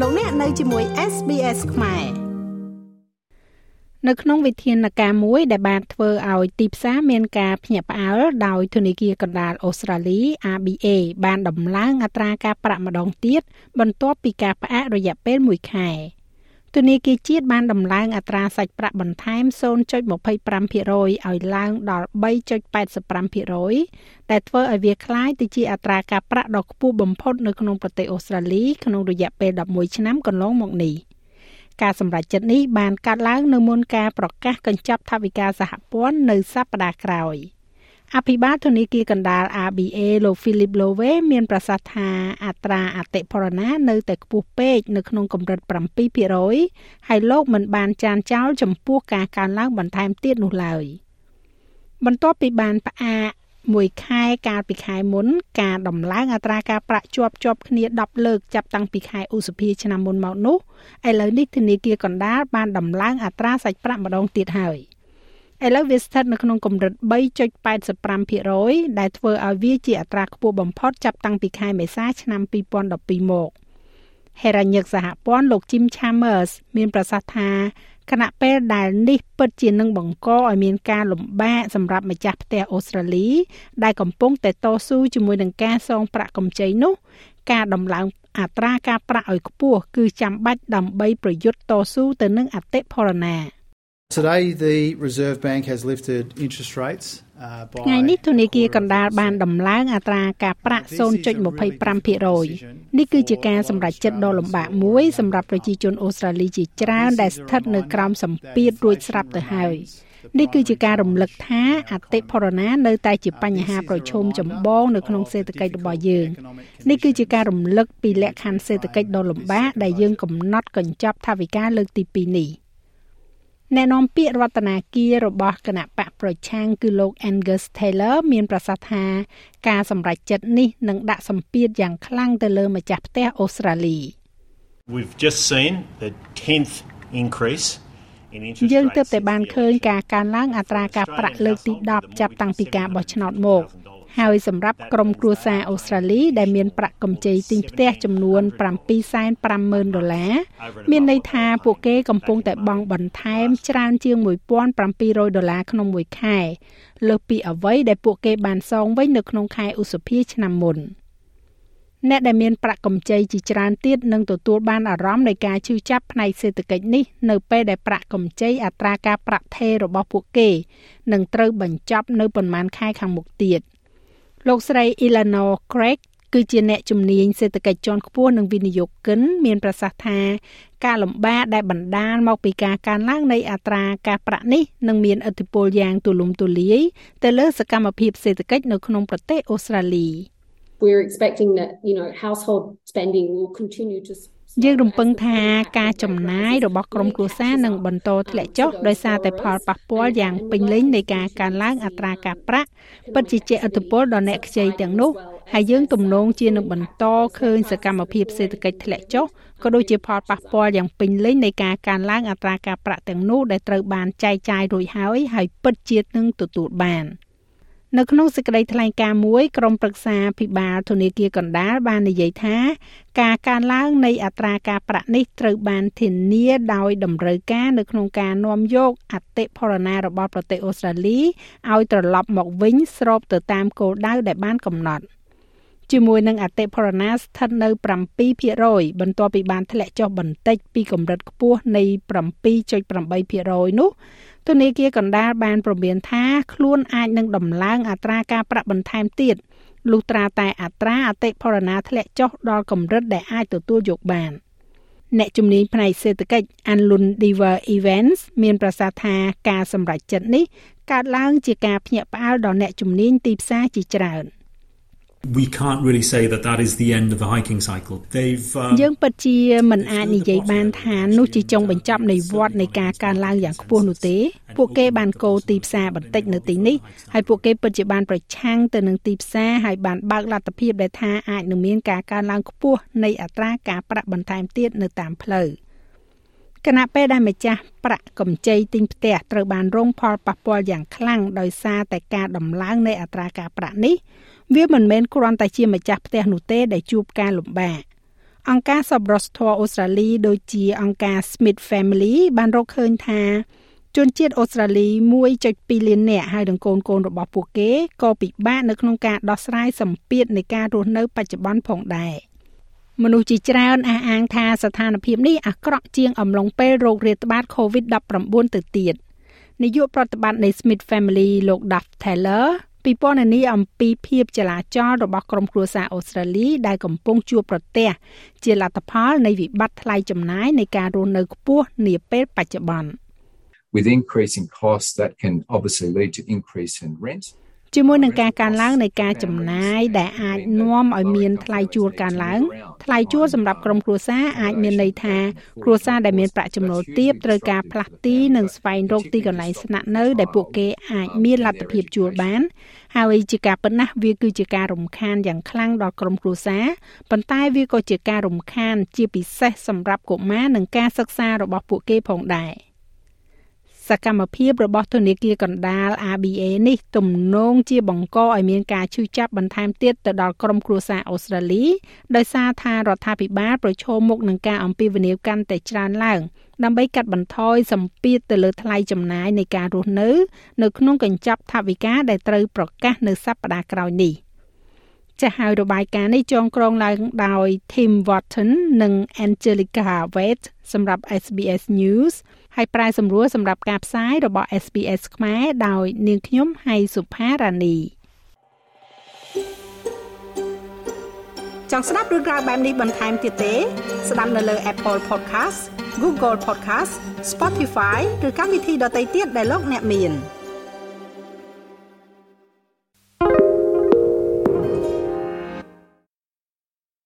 លោកអ្នកនៅជាមួយ SBS ខ្មែរនៅក្នុងវិធានការមួយដែលបានធ្វើឲ្យទីផ្សារមានការភ្ញាក់ផ្អើលដោយធនាគារកណ្ដាលអូស្ត្រាលី ABA បានដំឡើងអត្រាការប្រាក់ម្ដងទៀតបន្ទាប់ពីការផ្អាករយៈពេល1ខែ ធនាគារជាតិបានដំឡើងអត្រាសាច់ប្រាក់បន្ថែម0.25%ឲ្យឡើងដល់3.85%ដែលធ្វើឲ្យវាក្លាយទៅជាអត្រាការប្រាក់ដ៏ខ្ពស់បំផុតនៅក្នុងប្រទេសអូស្ត្រាលីក្នុងរយៈពេល11ឆ្នាំកន្លងមកនេះ។ការសម្រេចចិត្តនេះបានកើតឡើងនៅមុនការប្រកាសកញ្ចប់ថវិកាសហព័ន្ធនៅសប្តាហ៍ក្រោយ។ អភិបាលធនាគារកណ្ដាល ABA លោក Philip Lowe មានប្រសាសន៍ថាអត្រាអតិផរណានៅតែខ្ពស់ពេកនៅក្នុងកម្រិត7%ហើយលោកមិនបានចានចោលចំពោះការកើនឡើងបន្ថែមទៀតនោះឡើយបន្ទាប់ពីបានផ្អាកមួយខែកាលពីខែមុន ការដំឡើងអត្រាការប្រាក់ជាប់ជាប់គ្នា10លើកចាប់តាំងពីខែឧសភាឆ្នាំមុនមកនោះឥឡូវនេះធនាគារកណ្ដាលបានដំឡើងអត្រាសាច់ប្រាក់ម្ដងទៀតហើយ។ ឥឡូវវាស្ថិតនៅក្នុងកម្រិត3.85%ដែលធ្វើឲ្យវាជាអត្រាខ្ពស់បំផុតចាប់តាំងពីខែមេសាឆ្នាំ2012មកហេរ៉ាញឹកសហព័ន្ធលោក Jim Chambers មានប្រសាសន៍ថាគណៈពេលដែលនេះពិតជានឹងបង្កឲ្យមានការលំបាកសម្រាប់ម្ចាស់ផ្ទះអូស្ត្រាលី ដែលកំពុងតែតស៊ូជាមួយនឹងការសងប្រាក់កម្ចីនោះ ការដំឡើងអត្រាការប្រាក់ឲ្យខ្ពស់គឺចាំបាច់ដើម្បីប្រយុទ្ធតស៊ូទៅនឹងអតិផរណា។ Today the Reserve Bank has lifted interest rates ថ្ងៃនេះធនាគារកណ្ដាលបានដំឡើងអត្រាការប្រាក់0.25%នេះគឺជាការសម្រេចចិត្តដ៏លំបាកមួយសម្រាប់ប្រជាជនអូស្ត្រាលីជាច្រើនដែលស្ថិតនៅក្រោមសម្ពាធរួចស្រាប់ទៅហើយនេះគឺជាការរំលឹកថាអតិផរណានៅតែជាបញ្ហាប្រឈមចម្បងនៅក្នុងសេដ្ឋកិច្ចរបស់យើងនេះគឺជាការរំលឹកពីលក្ខខណ្ឌសេដ្ឋកិច្ចដ៏លំបាកដែលយើងកំណត់កញ្ចប់ថវិកាលើកទី2នេះ។ អ្នកនាំពាក្យរដ្ឋាភិបាលរបស់គណៈបកប្រឆាំងគឺលោក Angus Taylor មានប្រសាសន៍ថាការសម្រេចចិត្តនេះនឹងដាក់សម្ពាធយ៉ាងខ្លាំងទៅលើម្ចាស់ផ្ទះអូស្ត្រាលី We've just seen the 10th increase យើងទើបតែបានឃើញការកើនឡើងអត្រាការប្រាក់លើកទី10ចាប់តាំងពីការបោះឆ្នោតមក ហើយសម្រាប់ក្រុមគ្រួសារអូស្ត្រាលីដែលមានប្រាក់កម្ចីទិញផ្ទះចំនួន750,000ដុល្លារមានន័យថាពួកគេកំពុងតែបង់បន្ថែមច្រើនជាង1700ដុល្លារក្នុងមួយខែលើសពីអ្វីដែលពួកគេបានសងវិញនៅក្នុងខែឧសភាឆ្នាំមុនអ្នកដែលមានប្រាក់កម្ចីជាច្រើនទៀតនឹងទទួលបានអារម្មណ៍នៃការឈឺចាប់ផ្នែកសេដ្ឋកិច្ចនេះនៅពេលដែលប្រាក់កម្ចីអត្រាការប្រាក់ថេររបស់ពួកគេនឹងត្រូវបញ្ចប់នៅប្រមាណខែខាងមុខទៀត។ លោកស្រី Eleanor Craig គឺជាអ្នកជំនាញសេដ្ឋកិច្ចជាន់ខ្ពស់និងវិនិយោគិន មានប្រសាសន៍ថាការលំបាកដែលបណ្ដាលមកពីការកើនឡើងនៃអត្រាការប្រាក់នេះនឹងមានឥទ្ធិពលយ៉ាងទូលំទូលាយទៅលើសកម្មភាពសេដ្ឋកិច្ចនៅក្នុងប្រទេសអូស្ត្រាលី We're expecting that you know household spending will continue to យើងរំពឹងថាការចំណាយរបស់ក្រុមគ្រួសារនឹងបន្តធ្លាក់ចុះដោយសារតែផលប៉ះពាល់យ៉ាងពេញលេញនៃការកើនឡើងអត្រាការប្រាក់ពិតជាជះឥទ្ធិពលដល់អ្នកខ្ចីទាំងនោះហើយយើងទំនងជានឹងបន្តឃើញសកម្មភាពសេដ្ឋកិច្ចធ្លាក់ចុះក៏ដូចជាផលប៉ះពាល់យ៉ាងពេញលេញនៃការកើនឡើងអត្រាការប្រាក់ទាំងនោះដែលត្រូវបានចែកចាយរួចហើយហើយពិតជានឹងទទួលបាន។ នៅក្នុងសេចក្តីថ្លែងការណ៍មួយក្រុមប្រឹក្សាភិបាលធនាគារកណ្ដាលបាននិយាយថា ការកើនឡើងនៃអត្រាការប្រាក់នេះត្រូវបានធានាដោយតម្រូវការនៅក្នុងការនាំយកអតិផរណារបស់ប្រទេសអូស្ត្រាលីឲ្យត្រឡប់មកវិញស្របទៅតាមគោលដៅដែលបានកំណត់ ជាមួយនឹងអតិផរណាស្ថិតនៅ7%បន្ទាប់ពីបានធ្លាក់ចុះបន្តិចពីកម្រិតខ្ពស់នៃ7.8%នោះធនាគារកណ្ដាលបានព្រមានថាខ្លួនអាចនឹងដំឡើងអត្រាការប្រាក់បន្ថែមទៀតលុះត្រាតែអត្រាអតិផរណាធ្លាក់ចុះដល់កម្រិតដែលអាចទទួលយកបានអ្នកជំនាញផ្នែកសេដ្ឋកិច្ច Anlun Diver Events មានប្រសាសន៍ថាការសម្រេចចិត្តនេះកើតឡើងជាការភ្ញាក់ផ្អើលដល់អ្នកជំនាញទីផ្សារជាច្រើន។ we can't really say that that is the end of the hiking cycle they've យើងពិតជាមិនអាចនិយាយបានថានោះជាចុងបញ្ចប់នៃវដ្តនៃការកើនឡើងយ៉ាងខ្ពស់នោះទេពួកគេបានកោទីផ្សារបន្តិចនៅទីនេះហើយពួកគេពិតជាបានប្រឆាំងទៅនឹងទីផ្សារហើយបានបើកលទ្ធភាពដែលថាអាចនឹងមានការកើនឡើងខ្ពស់នៃអត្រាការប្រាក់បន្ថែមទៀតនៅតាមផ្លូវគណៈពេលដែលម្ចាស់ប្រាក់កម្ចីទិញផ្ទះត្រូវបានរងផលប៉ះពាល់យ៉ាងខ្លាំងដោយសារតែការដំឡើងនៃអត្រាការប្រាក់នេះ វាមិនមែនគ្រាន់តែជាម្ចាស់ផ្ទះនោះទេដែលជួបការលំបាកអង្គការសប្បុរសធម៌អូស្ត្រាលីដូចជាអង្គការ Smith Family បានរកឃើញថាជនជាតិអូស្ត្រាលី1.2លាននាក់ហើយនឹងកូនកូនរបស់ពួកគេក៏ពិបាកនៅក្នុងការដោះស្រាយសម្ពាធនៃការរស់នៅបច្ចុប្បន្នផងដែរមនុស្សជាច្រើនអះអាងថាស្ថានភាពនេះអាក្រក់ជាងអំឡុងពេលโรគរាតត្បាត COVID-19 ទៅទៀតនាយកប្រតិបត្តិនៃ Smith Family លោក Duff Taylor ពិពណ៌នាអំពីភាពចលាចលរបស់ក្រុមគ្រួសារអូស្ត្រាលីដែលកំពុងជួបប្រទះជាលទ្ធផលនៃវិបត្តិថ្លៃចំណាយនៃការរស់នៅខ្ពស់នាពេលបច្ចុប្បន្ន with increasing costs that can obviously lead to increase in rent ជាមួយនឹងការកើនឡើងនៃការចំណាយដែលអាចនាំឲ្យមានថ្លៃជួលកើនឡើងថ្លៃជួលសម្រាប់ក្រុមគ្រួសារអាចមានន័យថាគ្រួសារដែលមានប្រាក់ចំណូលទាបត្រូវការផ្លាស់ទីនិងស្វែងរកទីកន្លែងស្នាក់នៅដែលពួកគេអាចមានលទ្ធភាពជួលបានហើយជាការប៉ុណ្ណាវាគឺជាការរំខានយ៉ាងខ្លាំងដល់ក្រុមគ្រួសារប៉ុន្តែវាក៏ជាការរំខានជាពិសេសសម្រាប់កុមារនិងការសិក្សារបស់ពួកគេផងដែរ។ សកម្មភាពរបស់ធនាគារកណ្ដាល ABA នេះទំនងជាបង្កឲ្យមានការឈឺចាប់បន្ថែមទៀតទៅដល់ក្រុមគ្រួសារអូស្ត្រាលីដោយសារថារដ្ឋាភិបាលប្រឈមមុខនឹងការអំពាវនាវកាន់តែច្រើនឡើងដើម្បីកាត់បន្ថយសម្ពាធទៅលើថ្លៃចំណាយនៃការរស់នៅ នៅក្នុងកញ្ចប់ថវិកាដែលត្រូវប្រកាសនៅសប្តាហ៍ក្រោយនេះ ចាស់ហើយរបាយការណ៍នេះចងក្រងឡើងដោយ Tim Watson និង Angelica Wade សម្រាប់ SBS News ហើយប្រែសម្រួលសម្រាប់ការផ្សាយរបស់ SBS ខ្មែរដោយនាងខ្ញុំហៃសុផារ៉ានីចង់ស្ដាប់រឿងរ៉ាវបែបនេះបន្ថែមទៀតទេ ស្ដាប់នៅលើ Apple Podcast Google Podcast Spotify ឬកម្មវិធីដទៃទៀតដែលលោកអ្នកមាន។